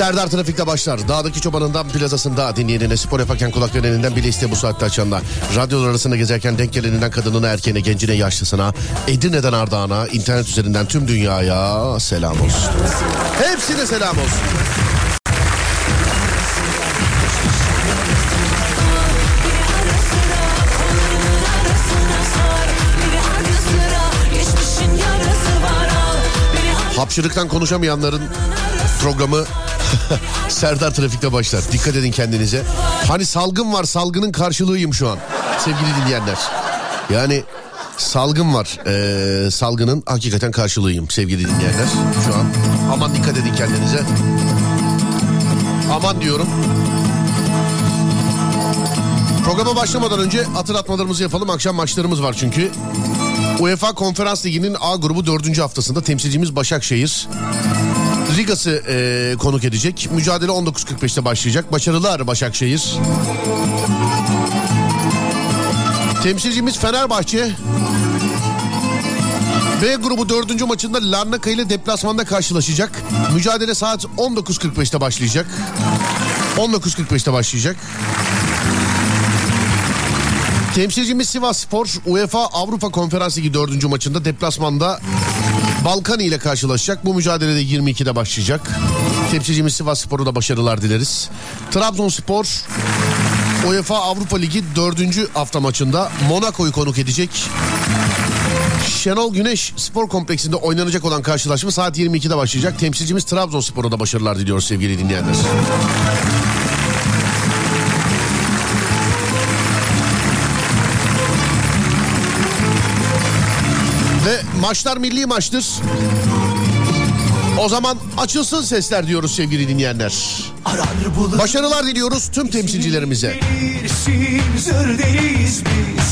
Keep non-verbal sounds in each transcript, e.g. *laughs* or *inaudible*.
Serdar Trafik'te başlar. Dağdaki çobanından plazasında dinleyenine spor yaparken kulak vereninden bile iste bu saatte açanlar. Radyolar arasında gezerken denk geleninden kadınına, erkeğine, gencine, yaşlısına, Edirne'den Ardahan'a, internet üzerinden tüm dünyaya selam olsun. Hepsine selam olsun. Hapşırıktan konuşamayanların programı *laughs* Serdar Trafik'te başlar. Dikkat edin kendinize. Hani salgın var salgının karşılığıyım şu an sevgili dinleyenler. Yani salgın var ee, salgının hakikaten karşılığıyım sevgili dinleyenler şu an. Aman dikkat edin kendinize. Aman diyorum. Programa başlamadan önce hatırlatmalarımızı yapalım. Akşam maçlarımız var çünkü. UEFA Konferans Ligi'nin A grubu dördüncü haftasında temsilcimiz Başakşehir Rigas'ı e, konuk edecek. Mücadele 19.45'te başlayacak. Başarılar Başakşehir. Temsilcimiz Fenerbahçe. B grubu dördüncü maçında Larnaka ile deplasmanda karşılaşacak. Mücadele saat 19.45'te başlayacak. 19.45'te başlayacak. Temsilcimiz Sivas Spor UEFA Avrupa Konferans Ligi 4. maçında deplasmanda Balkani ile karşılaşacak. Bu mücadelede 22'de başlayacak. Temsilcimiz Sivas Spor'u da başarılar dileriz. Trabzonspor UEFA Avrupa Ligi 4. hafta maçında Monaco'yu konuk edecek. Şenol Güneş Spor Kompleksinde oynanacak olan karşılaşma saat 22'de başlayacak. Temsilcimiz Trabzonspor'a da başarılar diliyoruz sevgili dinleyenler. Ve maçlar milli maçtır. O zaman açılsın sesler diyoruz sevgili dinleyenler. Başarılar diliyoruz tüm temsilcilerimize. Biz.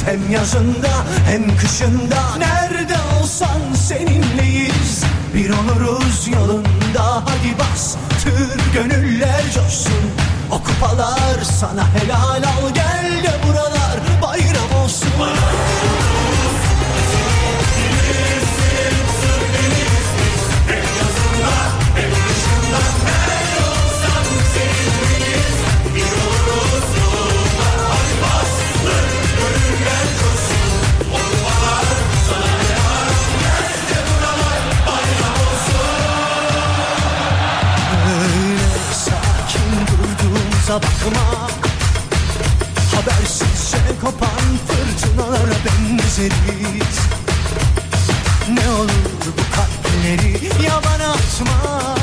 Hem yazında hem kışında. Nerede olsan seninleyiz. Bir oluruz yolunda. Hadi bas tır gönüller coşsun. O kupalar sana helal al Gel de buralar bayram olsun. Öyle durduğumuza bakma. Habersizce kopan fırtınalara benzeriz. Ne olur bu kalpleri yaban atma.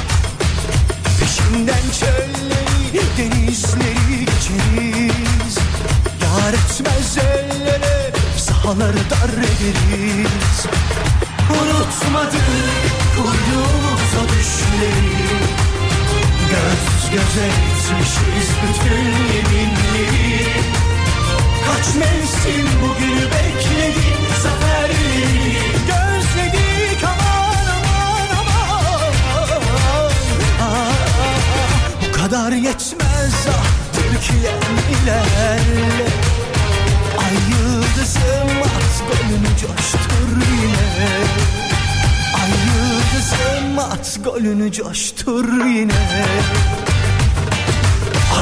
Peşinden çölleri denizleri geçeriz. Yar etmez ellere sahaları dar ederiz. Unutmadık kurduğumuz o düşleri Göz göze etmişiz bütün yeminleri. Kaç mevsim bugünü bekledik zaferleri. Gözledik aman aman aman. Bu kadar yetmez ah ilerle. Ay yıldızım at golünü coştur yine. Ay yıldızım at golünü coştur yine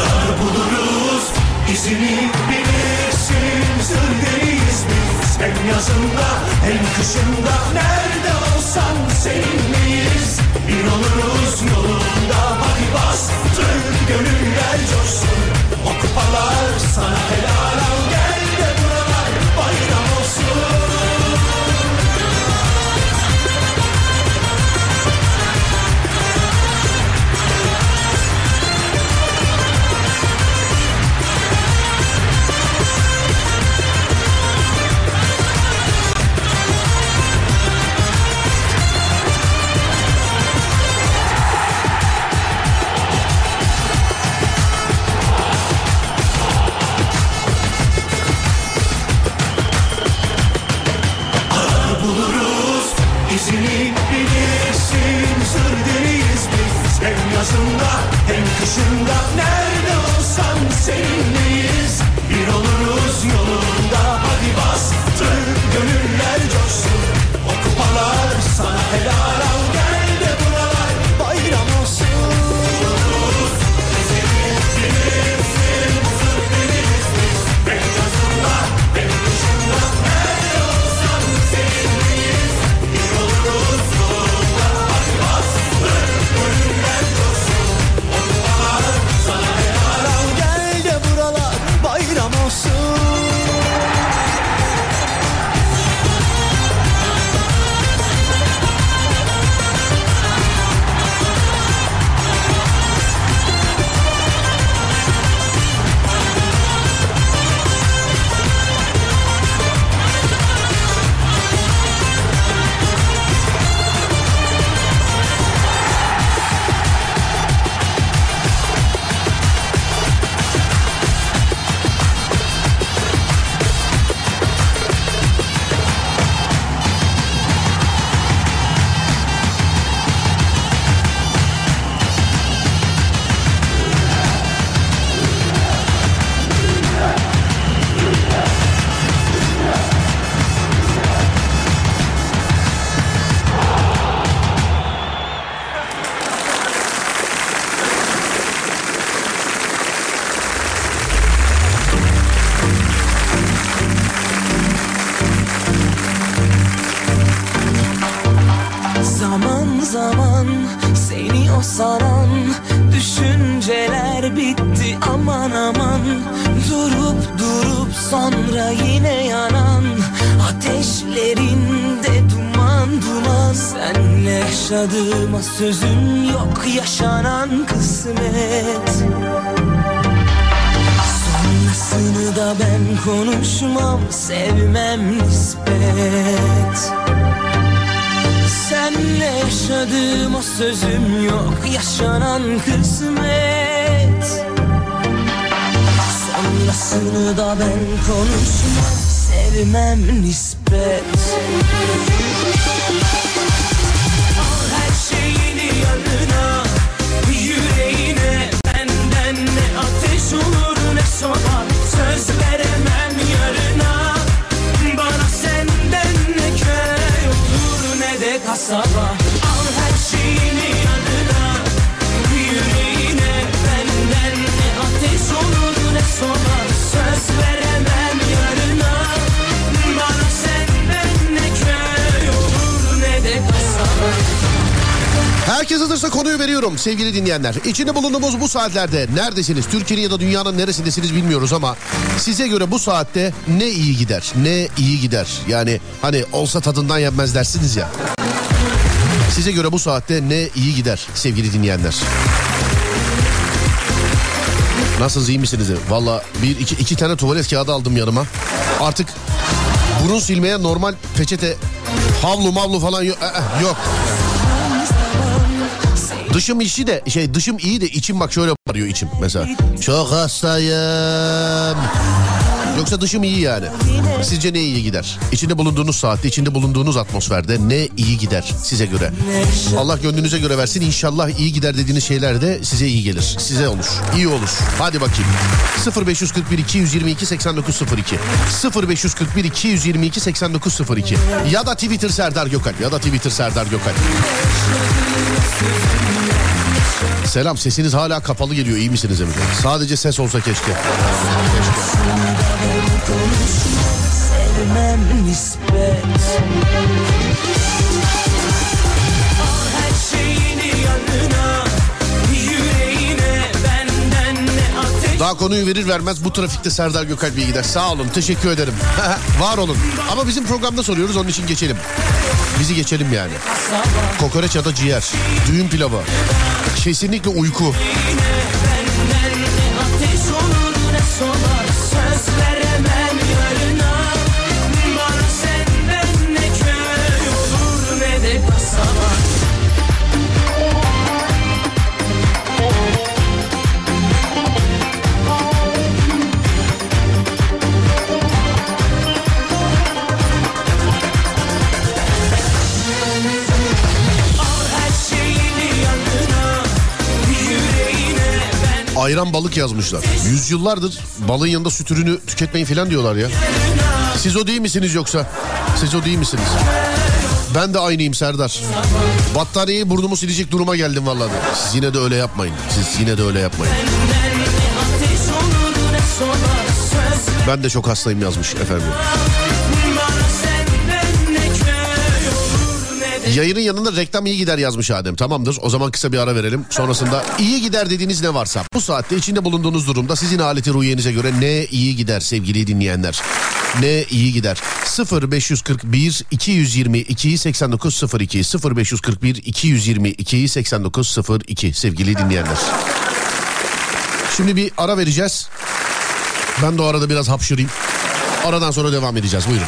Arar buluruz izini bilirsin. Zırdeliyiz biz hem yazında hem kışında. Nerede olsan seninleyiz. Bir oluruz yolunda hadi bas. Türk gönüller coşsun. O kupalar sana helal sözüm yok yaşanan kısmet. Sonrasını da ben konuşmam sevmem nispet. Senle yaşadığım o sözüm yok Yaşanan kısmet. Sonrasını da ben konuşmam Sevmem nispet Herkes hazırsa konuyu veriyorum sevgili dinleyenler. İçinde bulunduğumuz bu saatlerde neredesiniz? Türkiye'nin ya da dünyanın neresindesiniz bilmiyoruz ama size göre bu saatte ne iyi gider? Ne iyi gider? Yani hani olsa tadından yenmez dersiniz ya. Size göre bu saatte ne iyi gider sevgili dinleyenler? Nasılsınız iyi misiniz? Valla bir iki, iki tane tuvalet kağıdı aldım yanıma. Artık burun silmeye normal peçete havlu mavlu falan yok. Ee, yok. Dışım işi de şey dışım iyi de içim bak şöyle bağırıyor içim mesela. Çok hastayım. Yoksa dışım iyi yani. Sizce ne iyi gider? İçinde bulunduğunuz saatte, içinde bulunduğunuz atmosferde ne iyi gider size göre? Allah gönlünüze göre versin. İnşallah iyi gider dediğiniz şeyler de size iyi gelir. Size olur. İyi olur. Hadi bakayım. 0541 222 8902 0541 222 8902 ya da Twitter Serdar Gökalp ya da Twitter Serdar Gökalp. Selam sesiniz hala kapalı geliyor iyi misiniz Emre? Sadece ses olsa keşke. Daha konuyu verir vermez bu trafikte Serdar Gökalp iyi gider. Sağ olun teşekkür ederim. *laughs* Var olun. Ama bizim programda soruyoruz onun için geçelim. Bizi geçelim yani. Kokoreç ya da ciğer. Düğün pilavı. Kesinlikle uyku. Ayran balık yazmışlar. Yüzyıllardır balığın yanında süt ürünü tüketmeyin falan diyorlar ya. Siz o değil misiniz yoksa? Siz o değil misiniz? Ben de aynıyım Serdar. Battaniyeyi burnumu silecek duruma geldim vallahi. Siz yine de öyle yapmayın. Siz yine de öyle yapmayın. Ben de çok hastayım yazmış efendim. Yayının yanında reklam iyi gider yazmış Adem. Tamamdır. O zaman kısa bir ara verelim. Sonrasında iyi gider dediğiniz ne varsa bu saatte içinde bulunduğunuz durumda sizin aleti ruhiyenize göre ne iyi gider sevgili dinleyenler. Ne iyi gider. 0541 222 8902 0541 222 8902 sevgili dinleyenler. Şimdi bir ara vereceğiz. Ben de o arada biraz hapşırayım. Aradan sonra devam edeceğiz. Buyurun.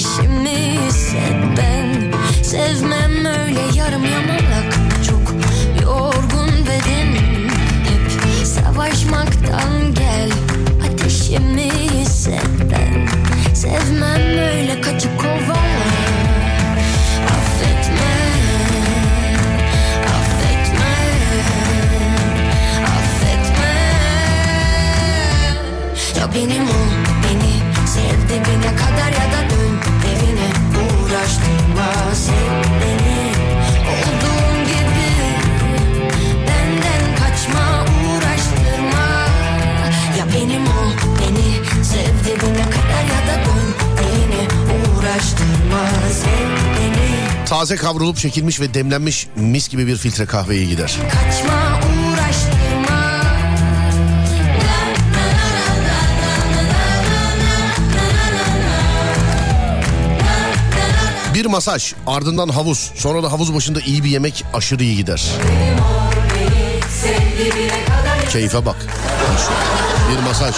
Ateşimi hisset ben Sevmem öyle Taze kavrulup çekilmiş ve demlenmiş mis gibi bir filtre kahve iyi gider. kaçma Bir masaj, ardından havuz, sonra da havuz başında iyi bir yemek aşırı iyi gider. Keyfe bak. Bir masaj.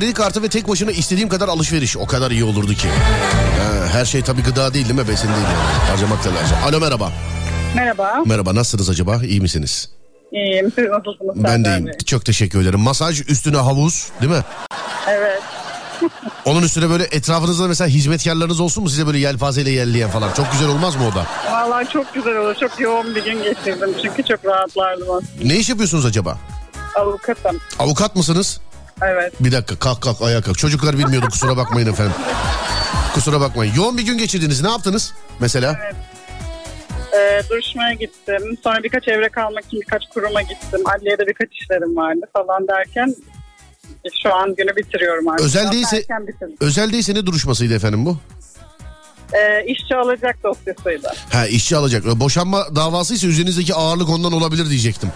Kredi kartı ve tek başına istediğim kadar alışveriş. O kadar iyi olurdu ki. Ha, her şey tabii gıda değil değil mi? Besin değil yani. Harcamak da lazım. Alo merhaba. Merhaba. Merhaba nasılsınız acaba? İyi misiniz? İyiyim. Siz nasılsınız? Ben de iyiyim. Çok teşekkür ederim. Masaj üstüne havuz değil mi? Evet. *laughs* Onun üstüne böyle etrafınızda mesela hizmetkarlarınız olsun mu size böyle yelpazeyle yerleyen falan? Çok güzel olmaz mı o da? Vallahi çok güzel olur. Çok yoğun bir gün geçirdim. Çünkü çok rahatlardım aslında. Ne iş yapıyorsunuz acaba? Avukatım. Avukat mısınız? Evet. Bir dakika kalk kalk ayağa kalk. Çocuklar bilmiyordu kusura bakmayın efendim. Kusura bakmayın. Yoğun bir gün geçirdiniz. Ne yaptınız mesela? Ee, duruşmaya gittim. Sonra birkaç evrak almak için birkaç kuruma gittim. Adliyede birkaç işlerim vardı falan derken şu an günü bitiriyorum artık. Özel değilse-. Özel değilse ne duruşmasıydı efendim bu? Ee, işçi alacak dosyasıydı. Ha işçi alacak. Boşanma davasıysa üzerinizdeki ağırlık ondan olabilir diyecektim.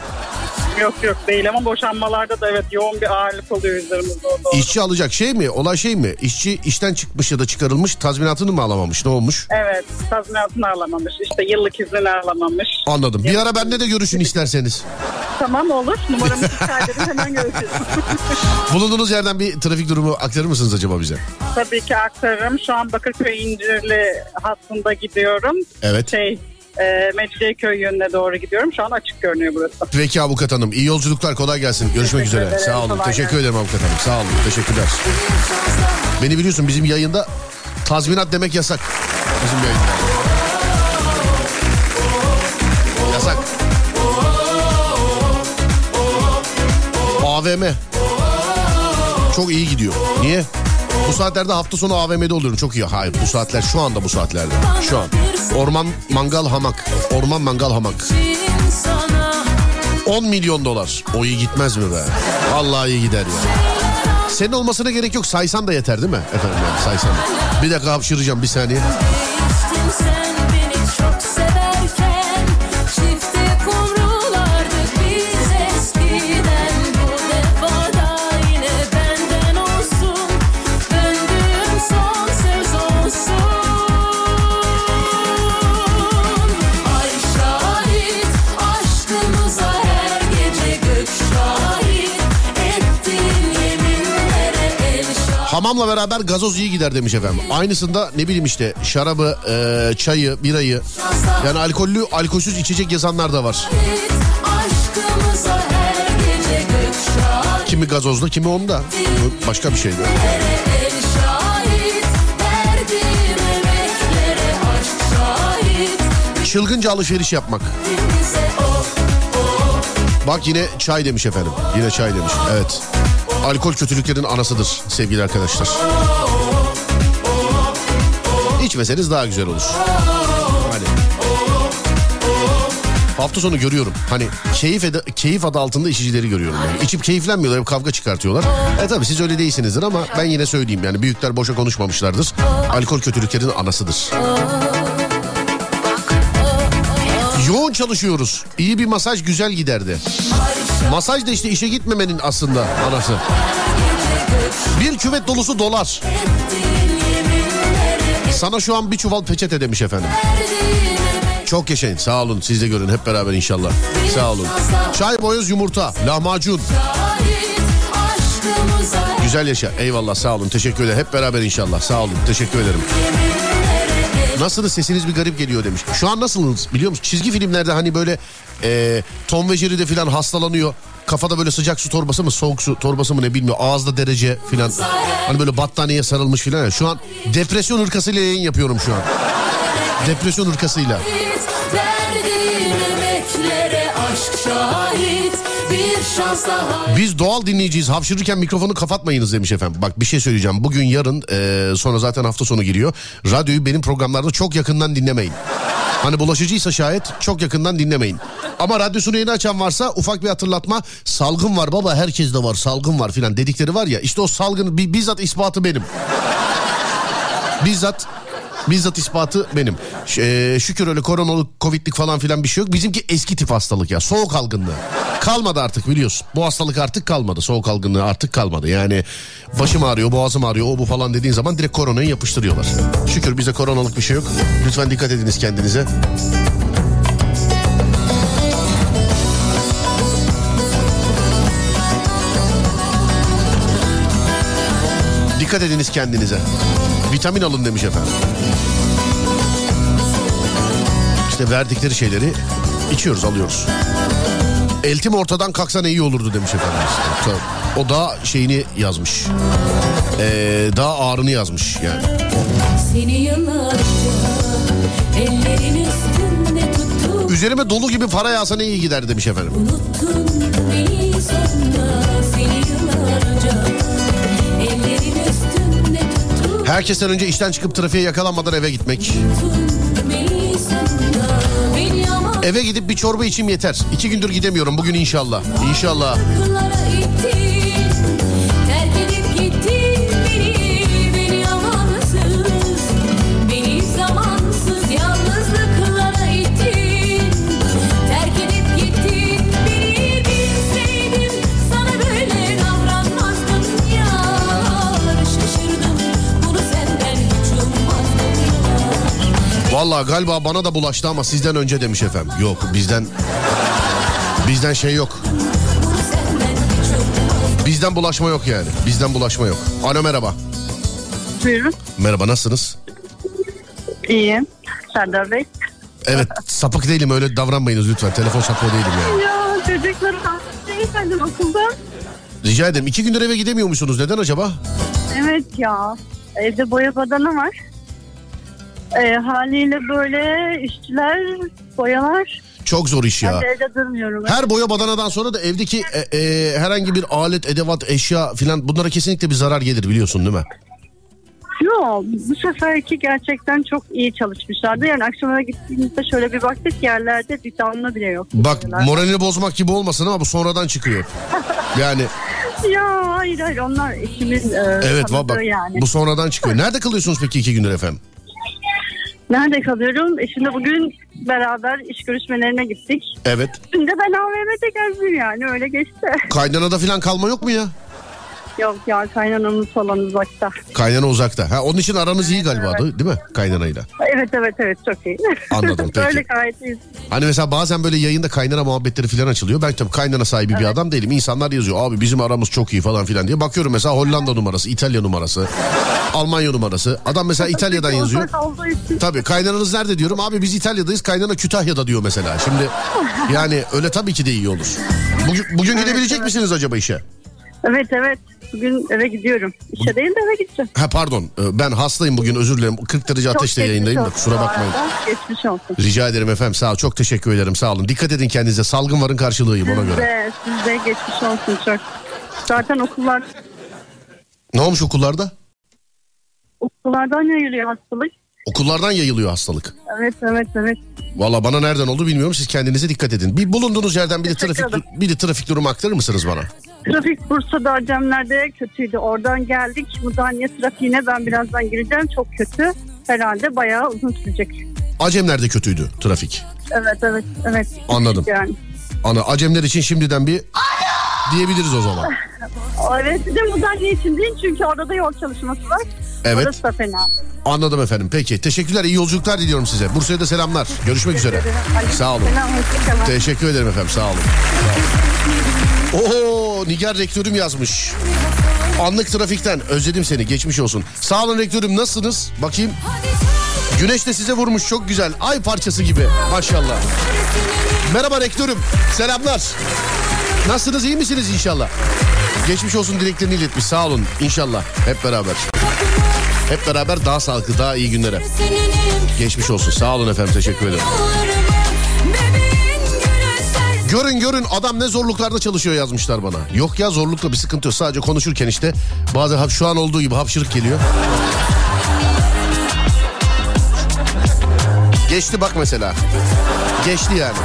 Yok yok değil ama boşanmalarda da evet yoğun bir ağırlık oluyor üzerimizde. Da. İşçi alacak şey mi? Olay şey mi? İşçi işten çıkmış ya da çıkarılmış tazminatını mı alamamış? Ne olmuş? Evet tazminatını alamamış. İşte yıllık iznini alamamış. Anladım. Bir ara bende de görüşün isterseniz. Tamam olur. Numaramı *laughs* ederim. Hemen görüşürüz. *laughs* Bulunduğunuz yerden bir trafik durumu aktarır mısınız acaba bize? Tabii ki aktarırım. Şu an Bakırköy İncirli hattında gidiyorum. Evet. Şey e, Mecidiyeköy yönüne doğru gidiyorum. Şu an açık görünüyor burası. Peki avukat hanım. İyi yolculuklar kolay gelsin. Görüşmek Teşekkür üzere. ederim, Sağ olun. kolay Teşekkür ederim avukat hanım. Sağ olun. Teşekkürler. Beni biliyorsun bizim yayında tazminat demek yasak. Bizim yayında. Yasak. AVM. Çok iyi gidiyor. Niye? Bu saatlerde hafta sonu AVM'de oluyorum. Çok iyi. Hayır bu saatler şu anda bu saatlerde. Şu an. Orman mangal hamak. Orman mangal hamak. sana 10 milyon dolar. O iyi gitmez mi be? Vallahi iyi gider ya. Senin olmasına gerek yok. Saysan da yeter değil mi? Efendim yani saysan. Bir dakika hapşıracağım bir saniye. Hamamla beraber gazoz iyi gider demiş efendim. Aynısında ne bileyim işte şarabı, e, çayı, birayı. Yani alkollü, alkolsüz içecek yazanlar da var. Kimi gazozlu, kimi onda. Başka bir aşk şahit Çılgınca alışveriş yapmak. Bak yine çay demiş efendim. Yine çay demiş. Evet. Alkol kötülüklerin anasıdır sevgili arkadaşlar. İçmeseniz daha güzel olur. Hani. Hafta sonu görüyorum. Hani keyif, ede- keyif adı altında içicileri görüyorum. Yani. İçip keyiflenmiyorlar, hep kavga çıkartıyorlar. E tabi siz öyle değilsinizdir ama ben yine söyleyeyim yani büyükler boşa konuşmamışlardır. Alkol kötülüklerin anasıdır. Yoğun çalışıyoruz. İyi bir masaj güzel giderdi. Masaj da işte işe gitmemenin aslında anası. Bir küvet dolusu dolar. Sana şu an bir çuval peçete demiş efendim. Çok yaşayın sağ olun siz de görün hep beraber inşallah. Sağ olun. Çay boyoz yumurta lahmacun. Güzel yaşa eyvallah sağ olun teşekkür ederim. Hep beraber inşallah sağ olun teşekkür ederim. Nasılsınız sesiniz bir garip geliyor demiş. Şu an nasılsınız biliyor musun? Çizgi filmlerde hani böyle e, Tom ve Jerry'de falan hastalanıyor. Kafada böyle sıcak su torbası mı soğuk su torbası mı ne bilmiyor. Ağızda derece falan. Hani böyle battaniyeye sarılmış falan. ya. Şu an depresyon hırkasıyla yayın yapıyorum şu an. Depresyon hırkasıyla. verdiğim emeklere aşk Biz doğal dinleyiciyiz. Hapşırırken mikrofonu kapatmayınız demiş efendim. Bak bir şey söyleyeceğim. Bugün yarın e, sonra zaten hafta sonu giriyor. Radyoyu benim programlarda çok yakından dinlemeyin. Hani bulaşıcıysa şayet çok yakından dinlemeyin. Ama radyosunu yeni açan varsa ufak bir hatırlatma. Salgın var baba herkes de var salgın var filan dedikleri var ya. İşte o salgın bi- bizzat ispatı benim. Bizzat Bizzat ispatı benim. Ş- e, şükür öyle koronalık, covidlik falan filan bir şey yok. Bizimki eski tip hastalık ya. Soğuk algınlığı. Kalmadı artık biliyorsun. Bu hastalık artık kalmadı. Soğuk algınlığı artık kalmadı. Yani başım ağrıyor, boğazım ağrıyor, o bu falan dediğin zaman direkt koronayı yapıştırıyorlar. Şükür bize koronalık bir şey yok. Lütfen dikkat ediniz kendinize. Dikkat ediniz kendinize. Vitamin alın demiş efendim. İşte verdikleri şeyleri içiyoruz, alıyoruz. Eltim ortadan kalksa ne iyi olurdu demiş efendim. O da şeyini yazmış. Ee, daha ağrını yazmış yani. Seni yıllarca ellerin üstünde tuttum Üzerime dolu gibi para yağsa ne iyi gider demiş efendim. Unuttun beni sonra Herkesten önce işten çıkıp trafiğe yakalanmadan eve gitmek. Eve gidip bir çorba içim yeter. İki gündür gidemiyorum bugün inşallah. İnşallah. Yar Vallahi galiba bana da bulaştı ama sizden önce demiş efendim. Yok bizden bizden şey yok. Bizden bulaşma yok yani. Bizden bulaşma yok. Alo merhaba. Buyurun. Merhaba nasılsınız? İyi. Serdar Bey. Evet sapık değilim öyle davranmayınız lütfen. Telefon sapığı değilim yani. Ya çocukları efendim okulda. Rica ederim. İki gündür eve gidemiyor musunuz? Neden acaba? Evet ya. Evde boya badana var. Ee, haliyle böyle işçiler boyalar. Çok zor iş Ben ya. de evde durmuyorum. Her boya badanadan sonra da evdeki e, e, herhangi bir alet, edevat, eşya filan bunlara kesinlikle bir zarar gelir biliyorsun değil mi? Yok bu seferki gerçekten çok iyi çalışmışlardı. Yani akşamına gittiğimizde şöyle bir baktık yerlerde bir damla bile yok. Bak Boyalar. moralini bozmak gibi olmasın ama bu sonradan çıkıyor. *laughs* Yani Ya hayır hayır onlar eşimin e, evet bak yani. bu sonradan çıkıyor. Nerede kalıyorsunuz peki iki gündür efendim? Nerede kalıyorum? Eşimle bugün beraber iş görüşmelerine gittik. Evet. Dün de ben AVM'de gezdim yani öyle geçti. Kaynanada filan kalma yok mu ya? Yok ya kaynanamız falan uzakta. Kaynana uzakta. Ha, onun için aranız iyi galiba değil mi kaynanayla? Evet evet evet çok iyi. Anladım, *laughs* peki. Böyle gayet iyi. Hani mesela bazen böyle yayında kaynana muhabbetleri filan açılıyor. Ben tabii kaynana sahibi bir adam değilim. İnsanlar yazıyor abi bizim aramız çok iyi falan filan diye. Bakıyorum mesela Hollanda numarası, İtalya numarası, Almanya numarası. Adam mesela İtalya'dan yazıyor. *laughs* Tabii kaynananız nerede diyorum. Abi biz İtalya'dayız kaynana Kütahya'da diyor mesela. Şimdi yani öyle tabii ki de iyi olur. Bugün, bugün gidebilecek misiniz acaba işe? Evet evet. Bugün eve gidiyorum. İşe değil de eve gideceğim. Ha pardon e, ben hastayım bugün özür dilerim. 40 derece Çok ateşle yayındayım da olsun kusura bu bakmayın. Geçmiş olsun. Rica ederim efendim sağ ol. Çok teşekkür ederim sağ olun. Dikkat edin kendinize. Salgın varın karşılığıyım ona göre. Size, size geçmiş olsun çok. Zaten okullar Ne olmuş okullarda? okullardan yayılıyor hastalık. Okullardan yayılıyor hastalık. Evet evet evet. Valla bana nereden oldu bilmiyorum. Siz kendinize dikkat edin. Bir bulunduğunuz yerden bir de trafik bir de trafik durumu aktarır mısınız bana? Trafik Bursa'da Acemler'de kötüydü. Oradan geldik. Mudanya trafiğine ben birazdan gireceğim. Çok kötü. Herhalde bayağı uzun sürecek. Acemler'de kötüydü trafik. Evet evet evet. Anladım. Yani. Ana Acemler için şimdiden bir diyebiliriz o zaman. *laughs* Evet bir de Mudanya için değil çünkü orada da yol çalışması var. Evet. Orası da fena. Anladım efendim. Peki. Teşekkürler. İyi yolculuklar diliyorum size. Bursa'ya da selamlar. Görüşmek üzere. Sağ olun. Teşekkür ederim efendim. Sağ olun. *laughs* Oo, Nigar rektörüm yazmış. Anlık trafikten özledim seni geçmiş olsun. Sağ olun rektörüm nasılsınız? Bakayım. Güneş de size vurmuş çok güzel. Ay parçası gibi maşallah. Merhaba rektörüm. Selamlar. Nasılsınız iyi misiniz inşallah? Geçmiş olsun dileklerini iletmiş sağ olun inşallah hep beraber. Hep beraber daha sağlıklı daha iyi günlere. Geçmiş olsun sağ olun efendim teşekkür ederim. Görün görün adam ne zorluklarda çalışıyor yazmışlar bana. Yok ya zorlukla bir sıkıntı yok. Sadece konuşurken işte bazen şu an olduğu gibi hapşırık geliyor. Geçti bak mesela. Geçti yani.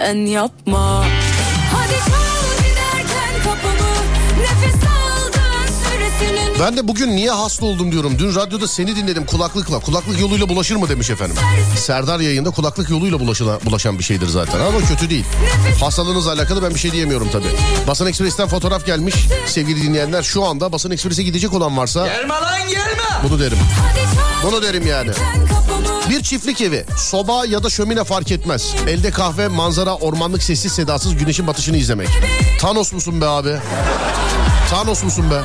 Sen yapma Hadi çal giderken kapımı Nefes aldığın süresinin Ben de bugün niye hasta oldum diyorum. Dün radyoda seni dinledim kulaklıkla. Kulaklık yoluyla bulaşır mı demiş efendim. Serdar yayında kulaklık yoluyla bulaşılan, bulaşan bir şeydir zaten. Ama kötü değil. Hastalığınızla alakalı ben bir şey diyemiyorum tabii. Basın Ekspres'ten fotoğraf gelmiş sevgili dinleyenler. Şu anda Basın Ekspres'e gidecek olan varsa Gelme lan gelme. bunu derim. Bunu derim yani. Bir çiftlik evi, soba ya da şömine fark etmez. Elde kahve, manzara, ormanlık sessiz sedasız güneşin batışını izlemek. Thanos musun be abi? Thanos musun be?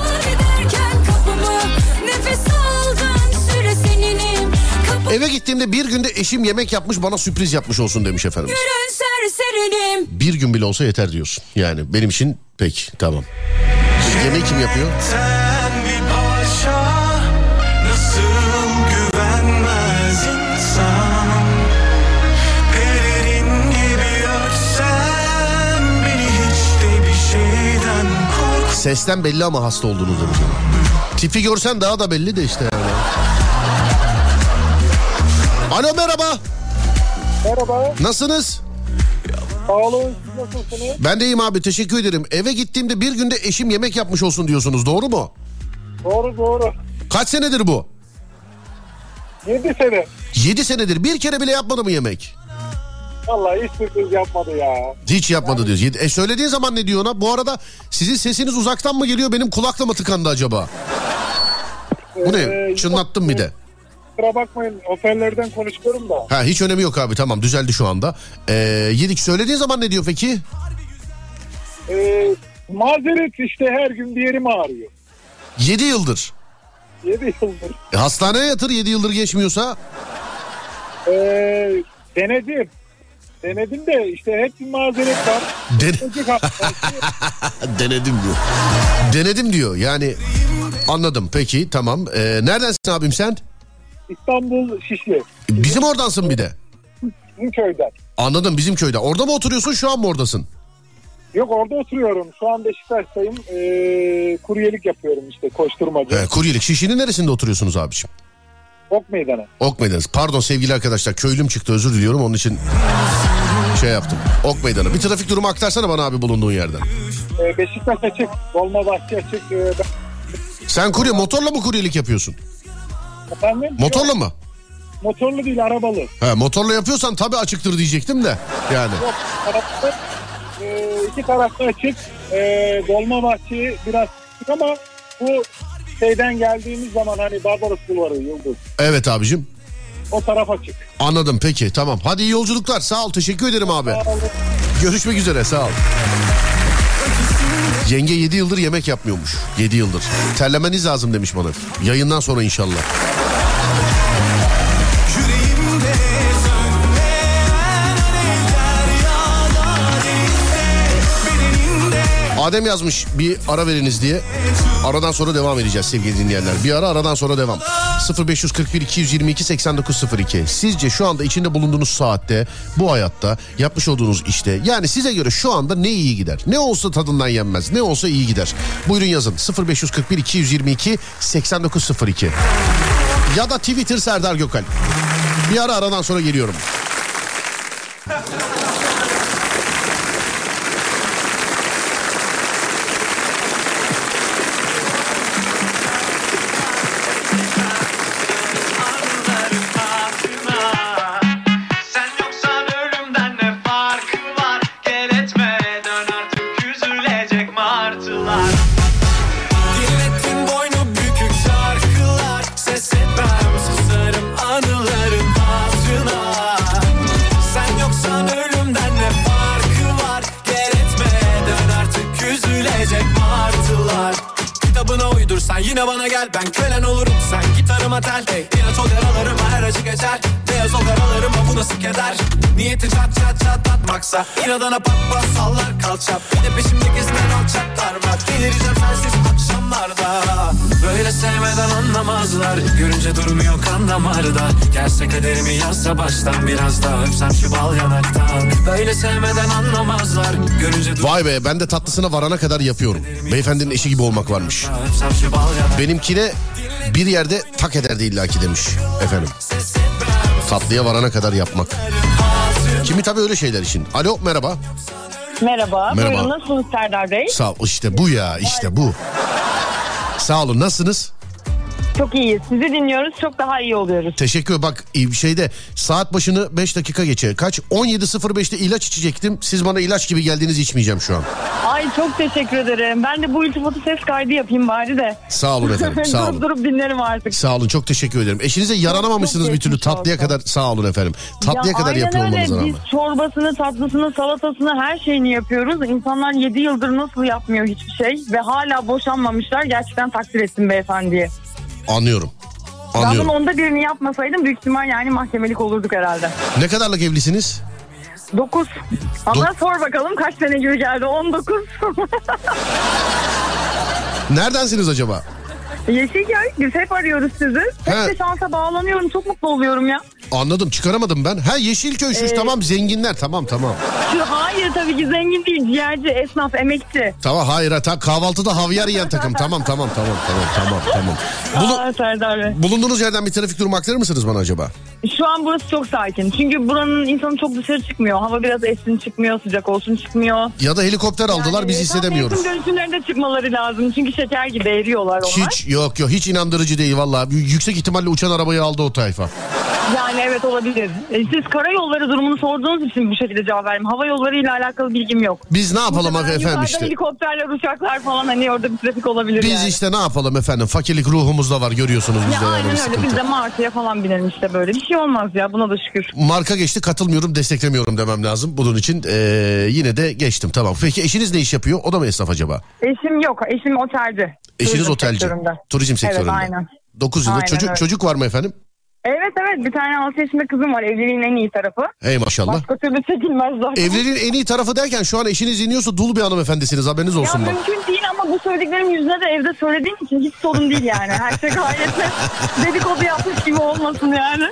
Eve gittiğimde bir günde eşim yemek yapmış bana sürpriz yapmış olsun demiş efendim. Bir gün bile olsa yeter diyorsun. Yani benim için pek tamam. Yemeği kim yapıyor? Sesten belli ama hasta olduğunu demiş. Tipi görsen daha da belli de işte yani. Alo merhaba. Merhaba, Nasılsınız? sağ olun. Siz nasılsınız? Ben de iyiyim abi teşekkür ederim. Eve gittiğimde bir günde eşim yemek yapmış olsun diyorsunuz doğru mu? Doğru doğru. Kaç senedir bu? 7 sene. 7 senedir bir kere bile yapmadı mı yemek? Vallahi hiç sürpriz yapmadı ya. Hiç yapmadı diyor. Yedi- E söylediğin zaman ne diyor ona? Bu arada sizin sesiniz uzaktan mı geliyor benim kulakla mı tıkandı acaba? Bu ne? Ee, Çınlattım bir de. Kusura bakmayın hoparlörden konuşuyorum da. Ha hiç önemi yok abi tamam düzeldi şu anda. Ee, yedik söylediğin zaman ne diyor peki? Ee, mazeret işte her gün bir yerim ağrıyor. 7 yıldır. 7 yıldır. E, hastaneye yatır 7 yıldır geçmiyorsa. Ee, denedim. Denedim de işte hep bir mazeret var. Den-. *laughs* Denedim diyor. Denedim diyor yani anladım peki tamam. Ee, neredensin abim sen? İstanbul Şişli. Bizim oradansın bir de. Bizim köyden. Anladım bizim köyde. Orada mı oturuyorsun şu an mı oradasın? Yok orada oturuyorum. Şu an Beşiktaş'tayım. Ee, kuryelik yapıyorum işte koşturmacı. Ee, kuryelik. Şişinin neresinde oturuyorsunuz abiciğim? Ok meydanı. Ok Meydanı. Pardon sevgili arkadaşlar köylüm çıktı özür diliyorum onun için şey yaptım. Ok Meydanı. Bir trafik durumu aktarsana bana abi bulunduğun yerden. Ee, Beşiktaş açık. Dolmabahçe açık. Ee, Sen kurye motorla mı kuryelik yapıyorsun? Efendim? Motorla mı? motorlu değil arabalı. He, motorla yapıyorsan tabii açıktır diyecektim de. Yani. Yok tarafta, e, iki tarafta açık. E, Dolmabahçe biraz açık ama bu şeyden geldiğimiz zaman hani Barbaros Bulvarı Yıldız. Evet abicim. O taraf açık. Anladım peki tamam. Hadi iyi yolculuklar. Sağ ol teşekkür ederim abi. Görüşmek üzere sağ ol. Yenge 7 yıldır yemek yapmıyormuş. 7 yıldır. Terlemeniz lazım demiş bana. Yayından sonra inşallah. Adem yazmış bir ara veriniz diye. Aradan sonra devam edeceğiz sevgili dinleyenler. Bir ara aradan sonra devam. 0541 222 8902. Sizce şu anda içinde bulunduğunuz saatte, bu hayatta, yapmış olduğunuz işte yani size göre şu anda ne iyi gider? Ne olsa tadından yenmez, ne olsa iyi gider. Buyurun yazın 0541 222 8902. Ya da Twitter Serdar Gökal. Bir ara aradan sonra geliyorum. Ben kölen olurum. Sen gitarıma tel hey. Yaralarıma her acı geçer. Beyaz o karalarıma bu nasıl keder? Niyeti çat çat çatlatmaksa İnadına pat pat sallar kalça. Bir de peşimde gezen alçaklar var. Delireceğim sensiz akşamlarda Böyle sevmeden anlamazlar Görünce durmuyor kan damarda Gelse kaderimi yazsa baştan Biraz daha öpsem şu bal yanaktan Böyle sevmeden anlamazlar Görünce Vay be ben de tatlısına varana kadar yapıyorum. Beyefendinin eşi gibi olmak varmış. durmuyor öpsem şu bal yanaktan Benimkine bir yerde tak ederdi illaki demiş efendim. Tatlıya varana kadar yapmak. Kimi tabii öyle şeyler için. Alo merhaba. Merhaba. Merhaba. Buyurun nasılsınız Serdar Bey? Sağ ol. İşte bu ya işte bu. Sağ olun. Nasılsınız? Çok iyiyiz. Sizi dinliyoruz. Çok daha iyi oluyoruz. Teşekkür bak e, şeyde saat başını 5 dakika geçe. Kaç? 17.05'te ilaç içecektim. Siz bana ilaç gibi geldiniz içmeyeceğim şu an. Ay çok teşekkür ederim. Ben de bu iltifatı ses kaydı yapayım bari de. Sağ olun efendim. *laughs* Sağ olun. durup dinlerim artık. Sağ olun çok teşekkür ederim. Eşinize yaranamamışsınız bir türlü tatlıya olsun. kadar. Sağ olun efendim. Tatlıya Ya kadar yapıyor öyle. olmanıza rağmen. Biz çorbasını, tatlısını, salatasını her şeyini yapıyoruz. İnsanlar 7 yıldır nasıl yapmıyor hiçbir şey ve hala boşanmamışlar. Gerçekten takdir ettim beyefendiye. Anlıyorum. Ben Anlıyorum. onda birini yapmasaydım büyük ihtimal yani mahkemelik olurduk herhalde. Ne kadarlık evlisiniz? 9. Ama sor bakalım kaç sene gibi geldi? 19. *laughs* Neredensiniz acaba? Yeşilköy biz hep arıyoruz sizi. Hep He. de şansa bağlanıyorum. Çok mutlu oluyorum ya. Anladım çıkaramadım ben. Ha Yeşilköy şu Ee, tamam zenginler tamam tamam. Şu hayır tabii ki zengin değil. Ciğerci, esnaf, emekçi. Tamam hayır ha, kahvaltıda havyar yiyen takım. Tamam tamam tamam tamam tamam tamam. Bulu- Aa, Serdar Bey. bulunduğunuz yerden bir trafik durumu aktarır mısınız bana acaba? Şu an burası çok sakin. Çünkü buranın insanı çok dışarı çıkmıyor. Hava biraz essin çıkmıyor, sıcak olsun çıkmıyor. Ya da helikopter aldılar Yani biz tam hissedemiyoruz. mevsim dönüşümlerinde çıkmaları lazım. Çünkü şeker gibi eriyorlar onlar. Hiç yok yok hiç inandırıcı değil vallahi. Yüksek ihtimalle uçan arabayı aldı o tayfa. Yani evet olabilir. E, Siz karayolları durumunu sorduğunuz için bu şekilde cevap verdim. Hava yolları ile alakalı bilgim yok. Biz ne yapalım efendim yukarıdan işte. helikopterler, uçaklar falan hani orada bir trafik olabilir Biz yani. işte ne yapalım efendim fakirlik ruhumuzda var görüyorsunuz Ya bizde yani aynen öyle. sıkıntı. Biz de martıya falan binelim işte böyle. Bir şey olmaz ya buna da şükür. Marka geçti katılmıyorum desteklemiyorum demem lazım. Bunun için eee, yine de geçtim tamam. Peki eşiniz ne iş yapıyor? O da mı esnaf acaba? Eşim yok. Eşim otelci. Eşiniz Turizm otelci. sektöründe. Turizm sektöründe. Evet aynen. 9 yıldır. Aynen Çocuk, öyle. çocuk var mı efendim? Evet evet bir tane 6 yaşında kızım var. Evliliğin en iyi tarafı. Hey maşallah. Başka türlü çekilmez zaten. Evliliğin en iyi tarafı derken şu an eşiniz iniyorsa dul bir hanımefendisiniz haberiniz Ya olsun bak. mümkün değil ama bu söylediklerim yüzüne de evde söylediğim için hiç sorun değil yani. Her şey gayet net. *laughs* Dedikodu yapmış gibi olmasın yani.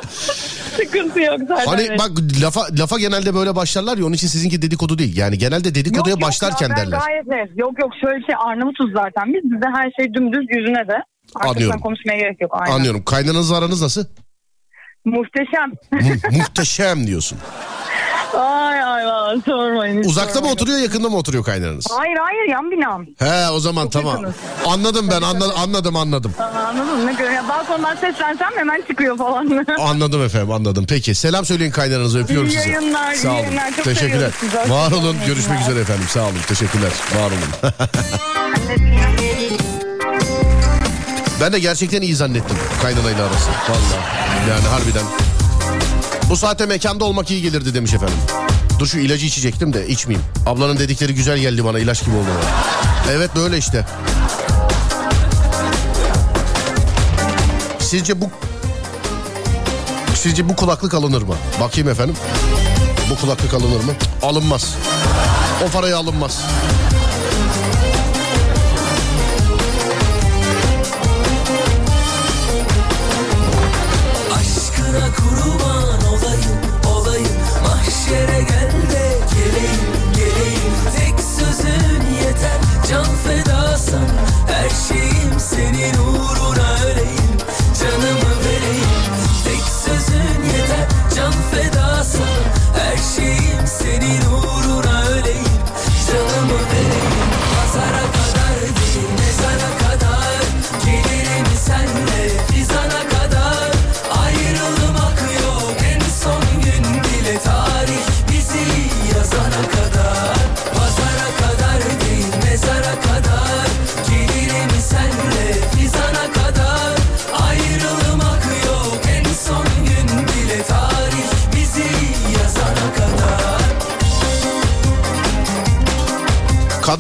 Sıkıntı yok zaten. Hani bak lafa lafa genelde böyle başlarlar ya onun için sizinki dedikodu değil. Yani genelde dedikoduya Yok, yok başlarken ya, ben derler. Gayet net. Yok yok şöyle şey Arnavutuz zaten biz. Bizde her şey dümdüz yüzüne de. Arkasından Anlıyorum. konuşmaya gerek yok. Aynen. Anlıyorum. Kaynananızla aranız nasıl? Muhteşem. Mu- muhteşem diyorsun. ay ay valla sormayın. Uzakta mı sormayın. oturuyor yakında mı oturuyor kaynananız? Hayır hayır yan binam. He o zaman tamam. yakınız. Anladım ben anladım anladım anladım. Aa, mı? Ne göre ya balkondan seslensem hemen çıkıyor falan. *laughs* Anladım efendim anladım. Peki selam söyleyin kaynananıza öpüyorum İyi sizi. yayınlar, iyi Sağ olun. yayınlar. Çok Teşekkürler. Var olun. Görüşmek üzere efendim. Sağ olun. Teşekkürler. Var olun. *laughs* ben de gerçekten iyi zannettim kaynanayla arası. Vallahi. Yani harbiden. Bu saate mekanda olmak iyi gelirdi demiş efendim. Dur şu ilacı içecektim de içmeyeyim. Ablanın dedikleri güzel geldi bana ilaç gibi oldu. Evet böyle işte. Sizce bu Sizce bu kulaklık alınır mı? Bakayım efendim. Bu kulaklık alınır mı? Alınmaz. O paraya alınmaz. Mahşere gel de geleyim geleyim. Tek sözün yeter. Can fedasan Her şeyim senin uğruna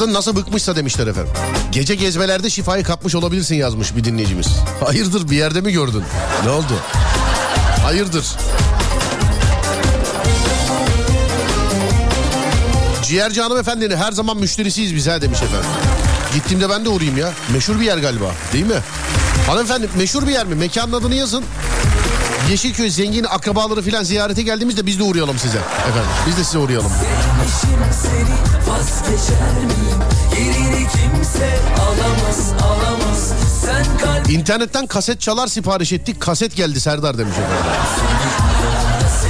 Kadın nasıl bıkmışsa demişler efendim. Gece gezmelerde şifayı kapmış olabilirsin yazmış bir dinleyicimiz. *laughs* Hayırdır bir yerde mi gördün? Ne oldu? Hayırdır? Ciğerci hanımefendinin her zaman müşterisiyiz biz ha demiş efendim. Gittiğimde ben de uğrayayım ya. Meşhur bir yer galiba değil mi? Hanımefendi meşhur bir yer mi? Mekanın adını yazın. Yeşilköy zengin akrabaları filan ziyarete geldiğimizde biz de uğrayalım size. Efendim biz de size uğrayalım. İnternetten kaset çalar sipariş ettik. Kaset geldi Serdar demiş efendim.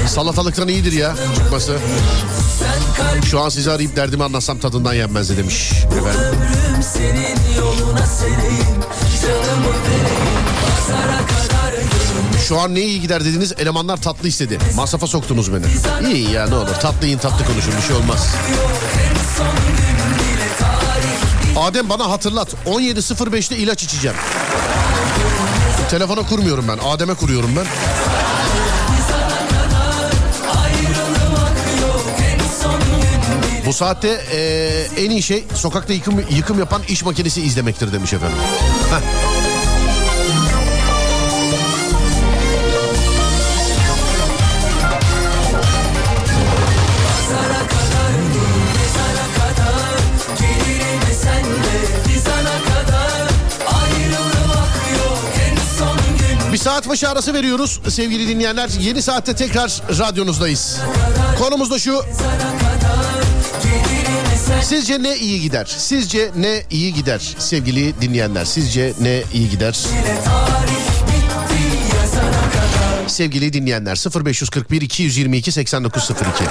Salatalıktan iyidir ya çıkması. Şu an sizi arayıp derdimi anlatsam tadından yenmezdi demiş. Efendim. Senin yoluna sereyim Canımı vereyim Pazara kadar Şu an ne iyi gider dediniz elemanlar tatlı istedi. Masrafa soktunuz beni. İyi ya ne olur tatlı yiyin tatlı konuşun bir şey olmaz. Adem bana hatırlat 17.05'te ilaç içeceğim. Telefona kurmuyorum ben Adem'e kuruyorum ben. Bu saatte eee, en iyi şey sokakta yıkım, yıkım yapan iş makinesi izlemektir demiş efendim. Heh. Başı arası veriyoruz sevgili dinleyenler. Yeni saatte tekrar radyonuzdayız. Konumuz da şu. Sizce ne iyi gider? Sizce ne iyi gider sevgili dinleyenler? Sizce ne iyi gider? Sevgili dinleyenler 0541 222 8902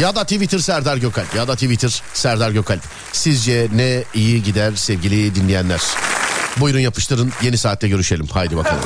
ya da Twitter Serdar Gökalp ya da Twitter Serdar Gökalp. Sizce ne iyi gider sevgili dinleyenler? Buyurun yapıştırın yeni saatte görüşelim. Haydi bakalım.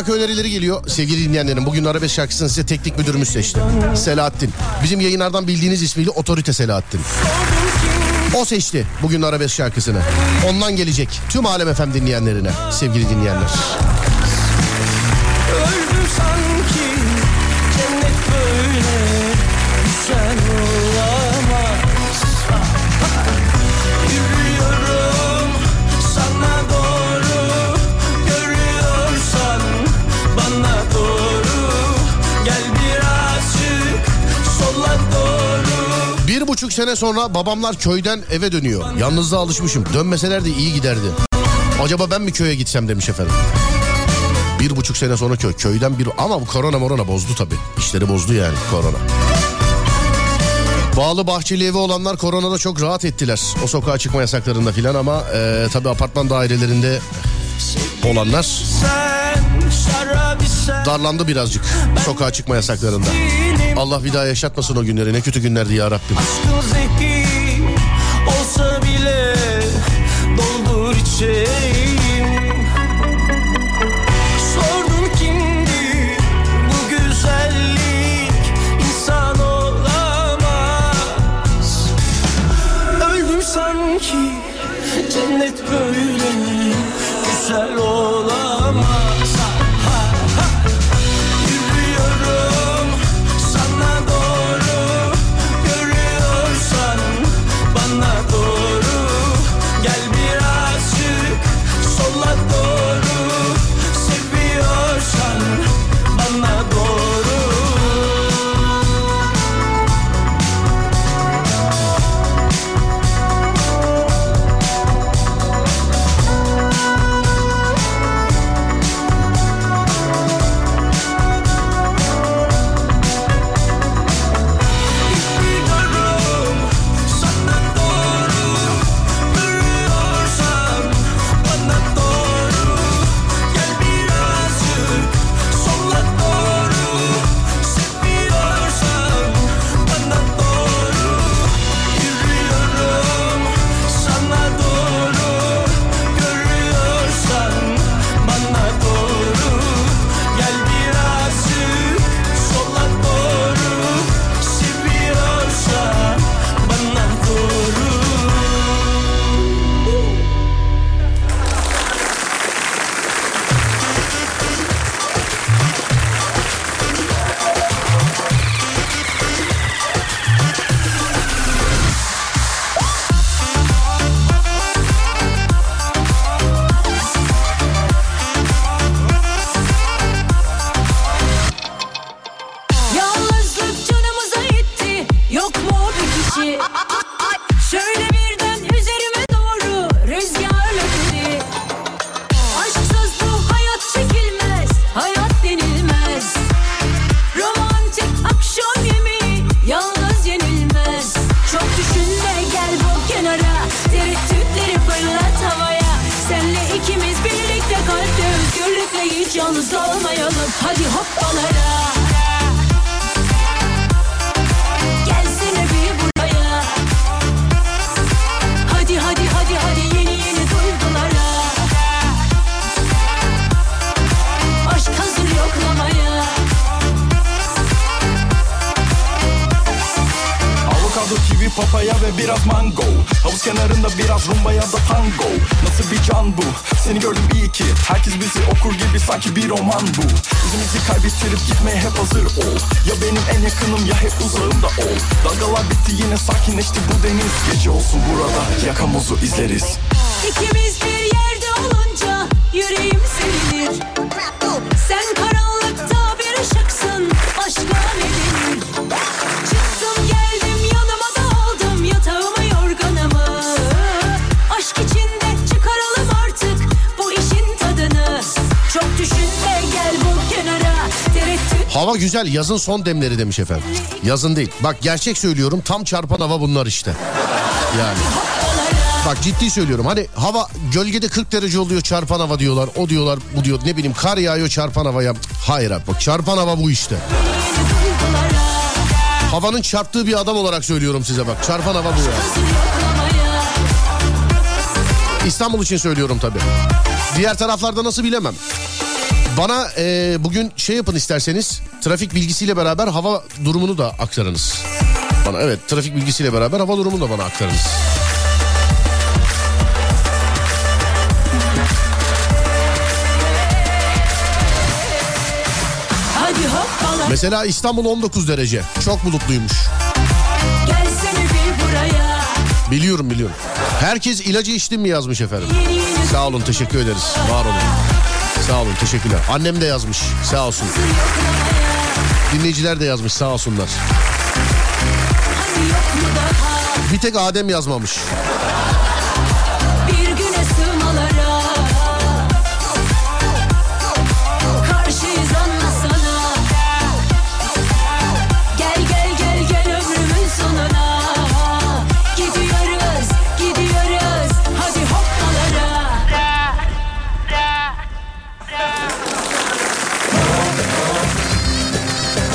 Şarkı önerileri geliyor sevgili dinleyenlerim. Bugün arabesk şarkısını size teknik müdürümüz seçti. Selahattin. Bizim yayınlardan bildiğiniz ismiyle Otorite Selahattin. O seçti bugün arabesk şarkısını. Ondan gelecek tüm Alem efem dinleyenlerine sevgili dinleyenler. Öldüm sanki buçuk sene sonra babamlar köyden eve dönüyor. Yalnızlığa alışmışım. Dönmeseler de iyi giderdi. Acaba ben mi köye gitsem demiş efendim. Bir buçuk sene sonra köy. Köyden bir... Ama bu korona morona bozdu tabii. İşleri bozdu yani korona. Bağlı bahçeli evi olanlar koronada çok rahat ettiler. O sokağa çıkma yasaklarında filan ama e, tabii apartman dairelerinde olanlar darlandı birazcık sokağa çıkma yasaklarında. Allah bir daha yaşatmasın o günleri. Ne kötü günlerdi ya Rabbim. Aşkın zehir olsa bile doldur içeyim Hava güzel yazın son demleri demiş efendim. Yazın değil. Bak gerçek söylüyorum tam çarpan hava bunlar işte. Yani. Bak ciddi söylüyorum hani hava gölgede 40 derece oluyor çarpan hava diyorlar. O diyorlar bu diyor ne bileyim kar yağıyor çarpan havaya. Hayır abi bak çarpan hava bu işte. Havanın çarptığı bir adam olarak söylüyorum size bak çarpan hava bu ya. İstanbul için söylüyorum tabii. Diğer taraflarda nasıl bilemem. Bana e, bugün şey yapın isterseniz trafik bilgisiyle beraber hava durumunu da aktarınız. Bana evet trafik bilgisiyle beraber hava durumunu da bana aktarınız. Mesela İstanbul 19 derece. Çok bulutluymuş. Biliyorum biliyorum. Herkes ilacı içtim mi yazmış efendim. Sağ olun teşekkür ederiz. Var olun. Sağ olun teşekkürler. Annem de yazmış. Sağ olsun. Dinleyiciler de yazmış sağ olsunlar. Bir tek Adem yazmamış.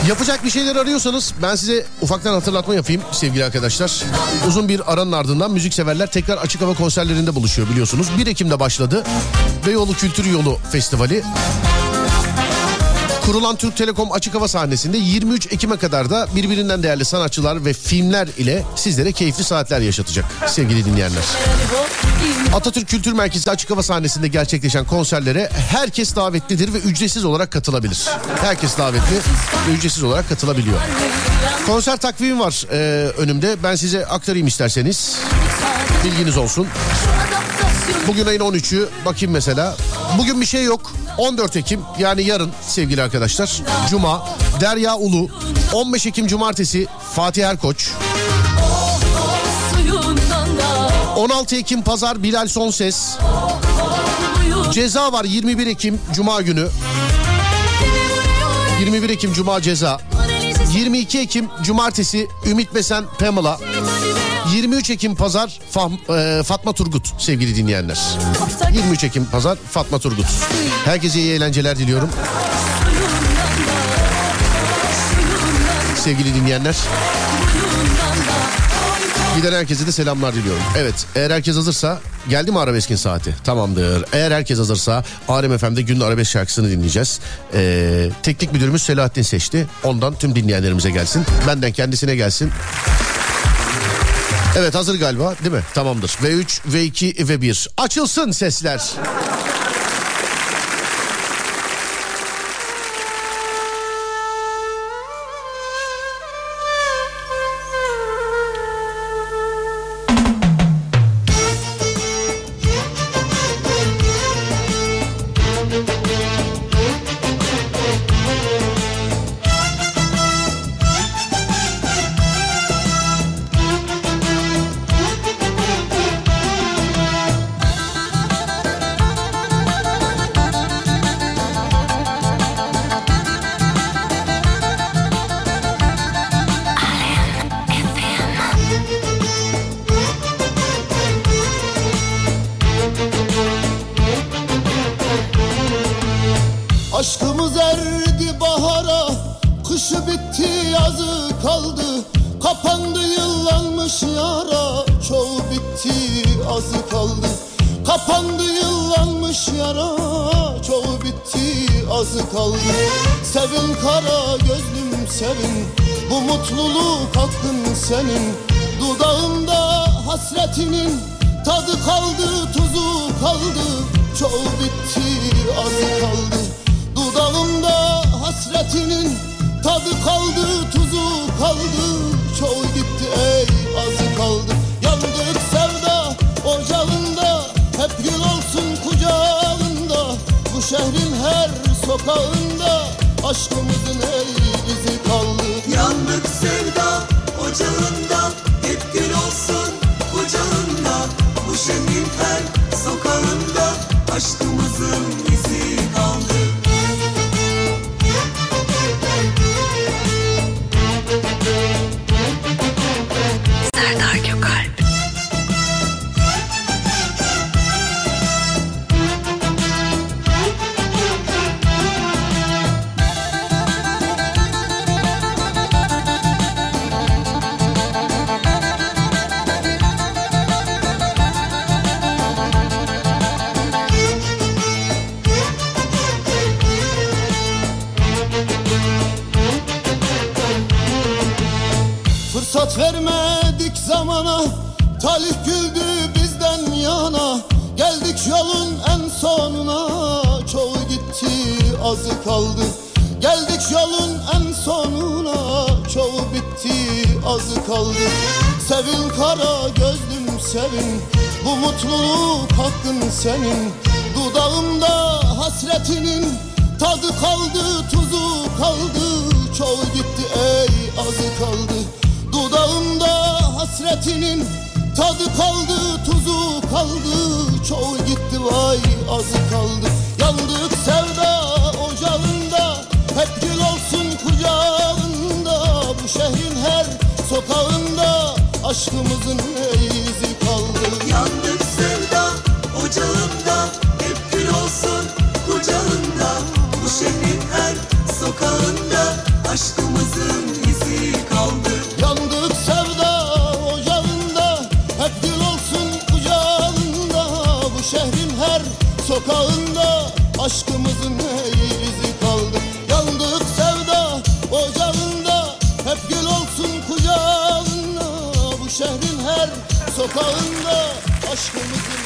Yapacak bir şeyler arıyorsanız ben size ufaktan hatırlatma yapayım sevgili arkadaşlar. Uzun bir aranın ardından müzikseverler tekrar açık hava konserlerinde buluşuyor biliyorsunuz. 1 Ekim'de başladı. Beyoğlu Kültür Yolu Festivali. Kurulan Türk Telekom açık hava sahnesinde 23 Ekim'e kadar da birbirinden değerli sanatçılar ve filmler ile sizlere keyifli saatler yaşatacak sevgili dinleyenler. Atatürk Kültür Merkezi açık hava sahnesinde gerçekleşen konserlere herkes davetlidir ve ücretsiz olarak katılabilir. Herkes davetli ve ücretsiz olarak katılabiliyor. Konser takvimi var e, önümde. Ben size aktarayım isterseniz. Bilginiz olsun. Bugün ayın 13'ü. Bakayım mesela. Bugün bir şey yok. 14 Ekim yani yarın sevgili arkadaşlar. Cuma. Derya Ulu. 15 Ekim Cumartesi Fatih Erkoç. Suyundan da 16 Ekim Pazar Bilal Sonses. Ceza var 21 Ekim Cuma günü. 21 Ekim Cuma ceza. 22 Ekim Cumartesi Ümit Besen Pamela. 23 Ekim Pazar Fah- e, Fatma Turgut sevgili dinleyenler. 23 Ekim Pazar Fatma Turgut. Herkese iyi eğlenceler diliyorum. Sevgili dinleyenler. Giden herkese de selamlar diliyorum. Evet eğer herkes hazırsa geldi mi arabeskin saati? Tamamdır. Eğer herkes hazırsa Alem FM'de günün arabesk şarkısını dinleyeceğiz. Ee, teknik müdürümüz Selahattin seçti. Ondan tüm dinleyenlerimize gelsin. Benden kendisine gelsin. Evet hazır galiba değil mi? Tamamdır. V3, V2 ve 1. Açılsın sesler. Bitti azı kaldı. Sevin kara gözlüm sevin Bu mutluluk hakkın senin. Dudağımda hasretinin Tadı kaldı tuzu kaldı. Çoğu bitti azı kaldı. Dudağımda hasretinin Tadı kaldı tuzu kaldı. Çoğu gitti ey azı kaldı. Yandık sevda ocağında. Hep gül olsun kucağında. Bu şehrin her sokağında Aşkımızın ey izi kaldı. Yandık sevda ocağında Hep gül olsun kucağında. Bu şehrin her vermedik zamana Talih güldü bizden yana. Geldik yolun en sonuna Çoğu gitti azı kaldı. Geldik yolun en sonuna Çoğu bitti azı kaldı. Sevin kara gözlüm sevin Bu mutluluk hakkın senin. Dudağımda hasretinin Tadı kaldı tuzu kaldı Çoğu gitti ey azı kaldı Dudağımda hasretinin Tadı kaldı tuzu kaldı. Çoğu gitti vay azı kaldı. Yandık sevda ocağında Hep gül olsun kucağında. Bu şehrin her sokağında Aşkımızın izi kaldı. Yandık sevda ocağında Hep gül olsun kucağında. Bu şehrin her sokağında Aşkımızın sokağında Aşkımızın izi kaldı. Yandık sevda ocağında Hep gül olsun kucağında. Bu şehrin her sokağında Aşkımızın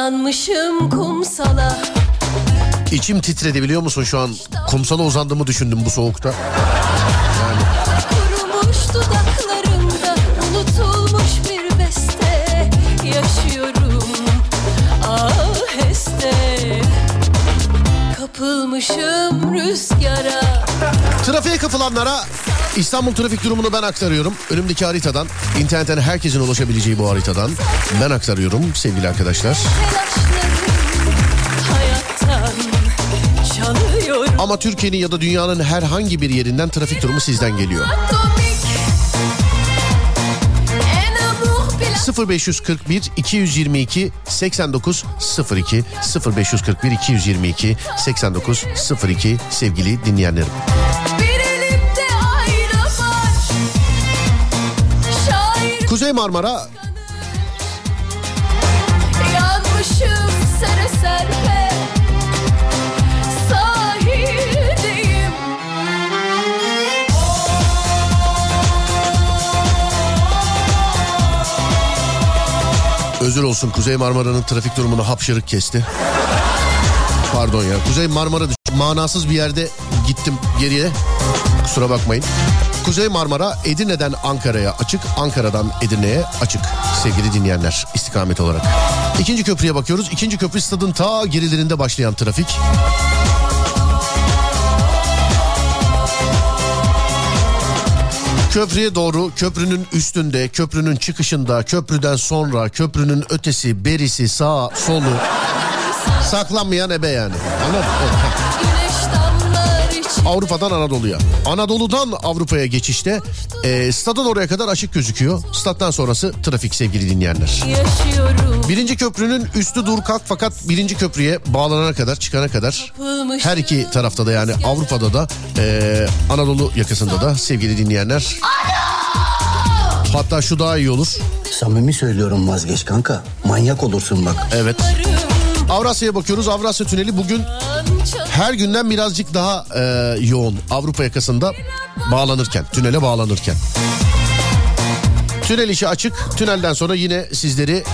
Uzanmışım kumsala İçim titredi biliyor musun şu an? Kumsala uzandığımı düşündüm bu soğukta. Kurumuş dudaklarımda Unutulmuş bir beste Yaşıyorum aheste Kapılmışım rüzgara Trafiğe kapılanlara İstanbul trafik durumunu ben aktarıyorum. Önümdeki haritadan, internetten herkesin ulaşabileceği bu haritadan ben aktarıyorum sevgili arkadaşlar. Ama Türkiye'nin ya da dünyanın herhangi bir yerinden trafik durumu sizden geliyor. 0541 222 89 02 0541 222 89 02 sevgili dinleyenlerim. Şair Kuzey Marmara. yanmışım sere serpe özür olsun Kuzey Marmara'nın trafik durumunu hapşırık kesti. Pardon ya Kuzey Marmara manasız bir yerde gittim geriye. Kusura bakmayın. Kuzey Marmara Edirne'den Ankara'ya açık, Ankara'dan Edirne'ye açık sevgili dinleyenler istikamet olarak. İkinci köprüye bakıyoruz. İkinci köprü stadın ta gerilerinde başlayan trafik. Köprüye doğru köprünün üstünde, köprünün çıkışında, köprüden sonra, köprünün ötesi, berisi, sağ, solu *laughs* saklanmayan ebe yani. Anladın mı? Avrupa'dan Anadolu'ya. Anadolu'dan Avrupa'ya geçişte e, stadın oraya kadar açık gözüküyor. Stat'tan sonrası trafik sevgili dinleyenler. yaşıyorum Birinci köprünün üstü dur kalk fakat birinci köprüye bağlanana kadar çıkana kadar her iki tarafta da yani Avrupa'da da e, Anadolu yakasında da sevgili dinleyenler. Hatta şu daha iyi olur. Samimi söylüyorum vazgeç kanka. Manyak olursun bak. Evet. Avrasya'ya bakıyoruz. Avrasya Tüneli bugün her günden birazcık daha e, yoğun Avrupa yakasında bağlanırken, tünele bağlanırken. Tünel işi açık. Tünelden sonra yine sizleri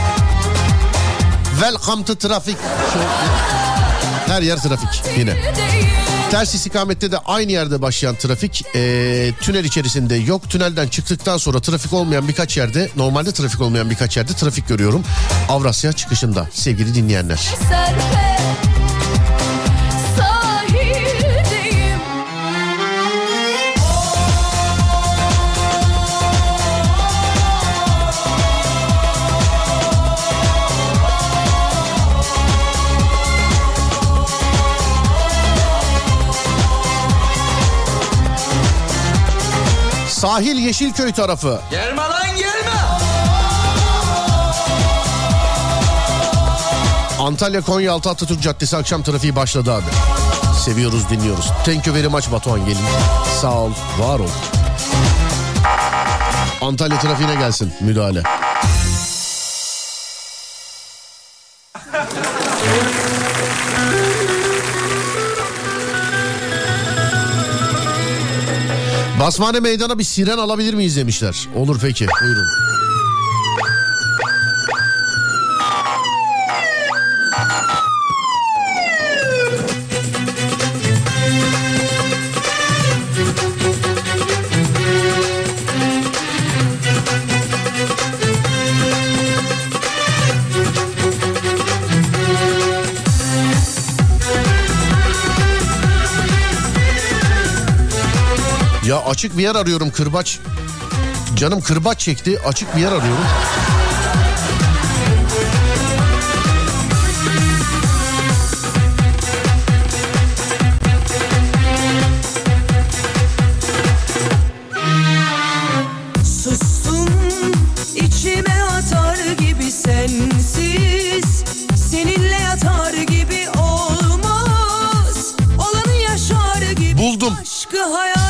Welcome to trafik. Her yer trafik yine. Ters istikamette de aynı yerde başlayan trafik e, tünel içerisinde yok. Tünelden çıktıktan sonra trafik olmayan birkaç yerde normalde trafik olmayan birkaç yerde trafik görüyorum. Avrasya çıkışında sevgili dinleyenler. serpe Sahil Yeşilköy tarafı. Gelme lan gelme. Antalya Konyaaltı Atatürk Caddesi akşam trafiği başladı abi. Seviyoruz dinliyoruz. Thank you very much Batuhan gelin. Sağ ol var ol. Antalya trafiğine gelsin müdahale. Basmane meydana bir siren alabilir miyiz demişler. Olur peki buyurun. Açık bir yer arıyorum kırbaç. Canım kırbaç çekti açık bir yer arıyorum.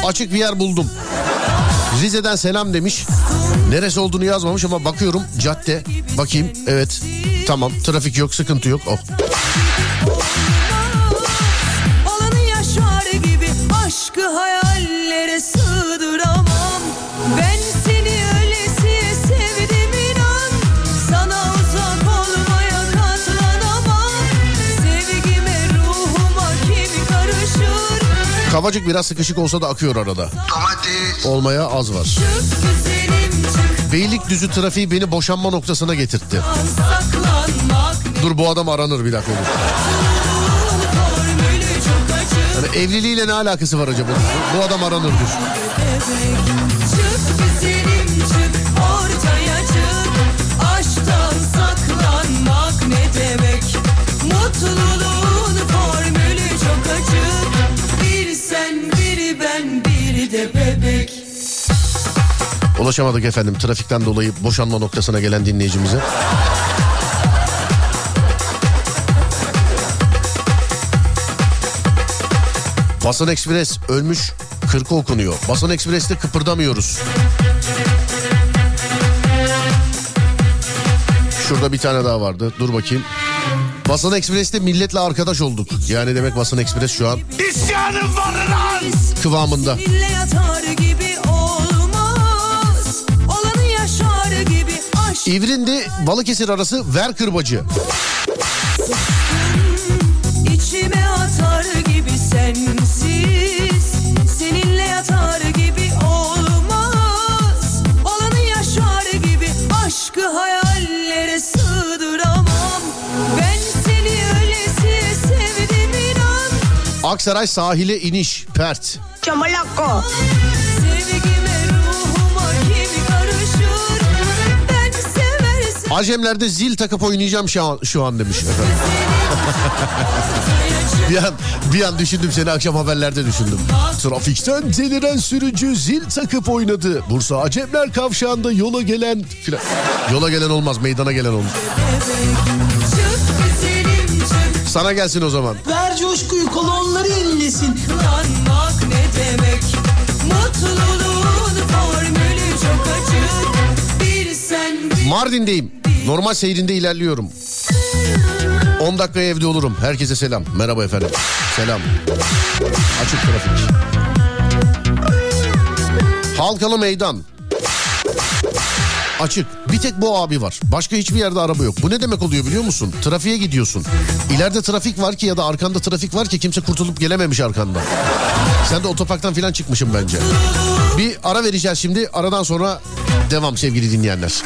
Açık bir yer buldum. Rize'den selam demiş. Neresi olduğunu yazmamış ama bakıyorum cadde. Bakayım evet. Tamam trafik yok sıkıntı yok. Oh. Kavacık biraz sıkışık olsa da akıyor arada. Olmaya az var. Çık Beylikdüzü trafiği beni boşanma noktasına getirtti. Dur bu adam aranır bir dakika. Yani evliliğiyle ne alakası var acaba? Bu, adam aranır dur. Çık güzelim çık ortaya çık Aşktan saklanmak ne demek Mutluluğun bebek Ulaşamadık efendim trafikten dolayı boşanma noktasına gelen dinleyicimize. Basın Ekspres ölmüş 40 okunuyor. Basın Ekspres'te kıpırdamıyoruz. Şurada bir tane daha vardı. Dur bakayım. Basın Ekspres'te milletle arkadaş olduk. Yani demek Basın Ekspres şu an İsyanım var lan. kıvamında. İvrindi Balıkesir arası ver kırbacı. İçime atar gibi sensiz Seninle yatar gibi olmaz Olanı yaşar gibi Aşkı hayallere sığdıramam Ben seni öylesiye sevdim Aksaray sahile iniş pert. Çamalakko Acemlerde zil takıp oynayacağım şu an, şu an demiş efendim. *laughs* bir an bir an düşündüm seni akşam haberlerde düşündüm. Trafikten deliren sürücü zil takıp oynadı. Bursa Acemler kavşağında yola gelen filan. Yola gelen olmaz meydana gelen olur. Sana gelsin o zaman. Ver coşkuyu kolonları inlesin. Kıskanmak ne demek? Mutluluğun formülü çok açık. Bir sen bir Mardin'deyim. Normal seyrinde ilerliyorum. 10 dakikaya evde olurum. Herkese selam. Merhaba efendim. Selam. Açık trafik. Halkalı meydan. Açık. Bir tek bu abi var. Başka hiçbir yerde araba yok. Bu ne demek oluyor biliyor musun? Trafiğe gidiyorsun. İleride trafik var ki ya da arkanda trafik var ki kimse kurtulup gelememiş arkanda. Sen de otoparktan falan çıkmışım bence. Bir ara vereceğiz şimdi. Aradan sonra devam sevgili dinleyenler.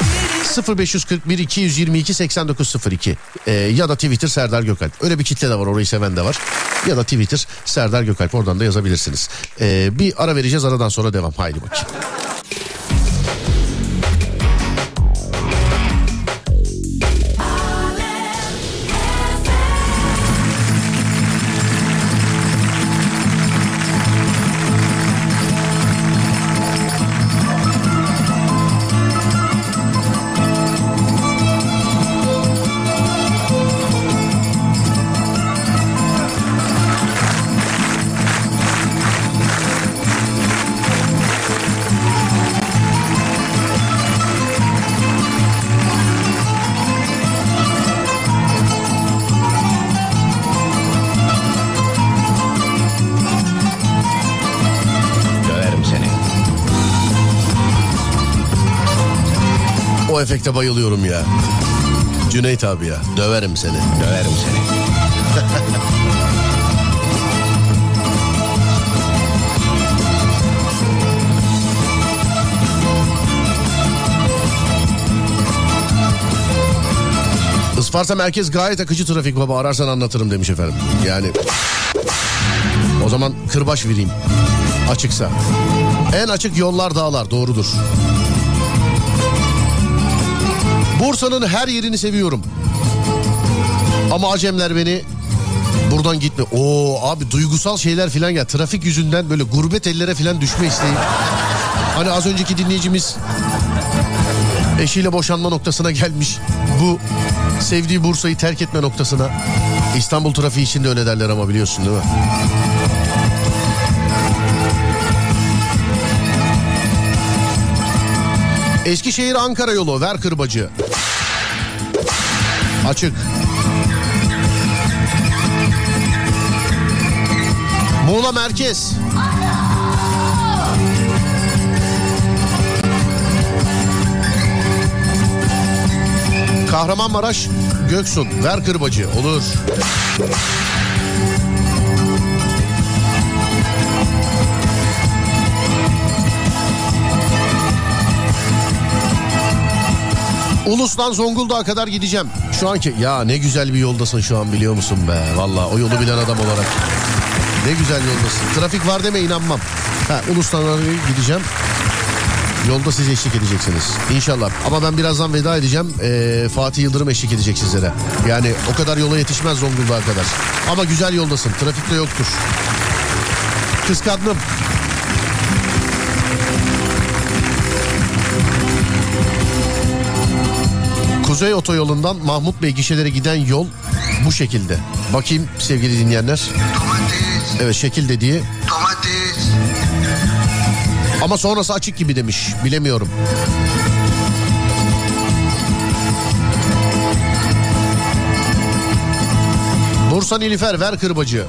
0541 222 8902 ee, ya da Twitter Serdar Gökalp. Öyle bir kitle de var orayı seven de var. Ya da Twitter Serdar Gökalp oradan da yazabilirsiniz. Ee, bir ara vereceğiz aradan sonra devam. Haydi bakayım. O efekte bayılıyorum ya. Cüneyt abi ya. Döverim seni. Döverim seni. Isparta merkez gayet akıcı trafik baba ararsan anlatırım demiş efendim. Yani o zaman kırbaç vereyim. Açıksa. En açık yollar dağlar doğrudur. Bursa'nın her yerini seviyorum. Ama Acemler beni buradan gitme. Oo abi duygusal şeyler filan ya. Trafik yüzünden böyle gurbet ellere filan düşme isteği. Hani az önceki dinleyicimiz eşiyle boşanma noktasına gelmiş. Bu sevdiği Bursa'yı terk etme noktasına. İstanbul trafiği için de öyle derler ama biliyorsun değil mi? Eskişehir Ankara yolu ver kırbacı. Açık. Muğla merkez. Kahramanmaraş Göksun ver kırbacı olur. Ulus'tan Zonguldak'a kadar gideceğim. Şu anki ya ne güzel bir yoldasın şu an biliyor musun be. Valla o yolu bilen adam olarak. Ne güzel yoldasın. Trafik var deme inanmam. Ha, Ulus'tan gideceğim. Yolda siz eşlik edeceksiniz. İnşallah. Ama ben birazdan veda edeceğim. Ee, Fatih Yıldırım eşlik edecek sizlere. Yani o kadar yola yetişmez Zonguldak'a kadar. Ama güzel yoldasın. Trafikte yoktur. Kıskandım. Kuzey Otoyolu'ndan Mahmut Bey gişelere giden yol bu şekilde. Bakayım sevgili dinleyenler. Evet şekil dediği. Ama sonrası açık gibi demiş. Bilemiyorum. Bursa Nilüfer ver kırbacı.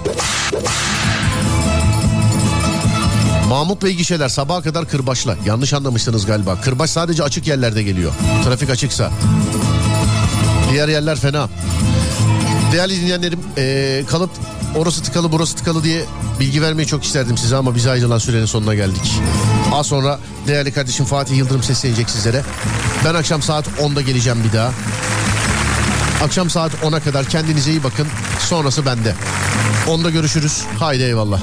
Mahmut Bey gişeler sabaha kadar kırbaçla. Yanlış anlamışsınız galiba. Kırbaç sadece açık yerlerde geliyor. Trafik açıksa. Diğer yerler fena. Değerli dinleyenlerim ee, kalıp orası tıkalı burası tıkalı diye bilgi vermeyi çok isterdim size ama bize ayrılan sürenin sonuna geldik. Az sonra değerli kardeşim Fatih Yıldırım seslenecek sizlere. Ben akşam saat 10'da geleceğim bir daha. Akşam saat 10'a kadar kendinize iyi bakın. Sonrası bende. 10'da görüşürüz. Haydi eyvallah.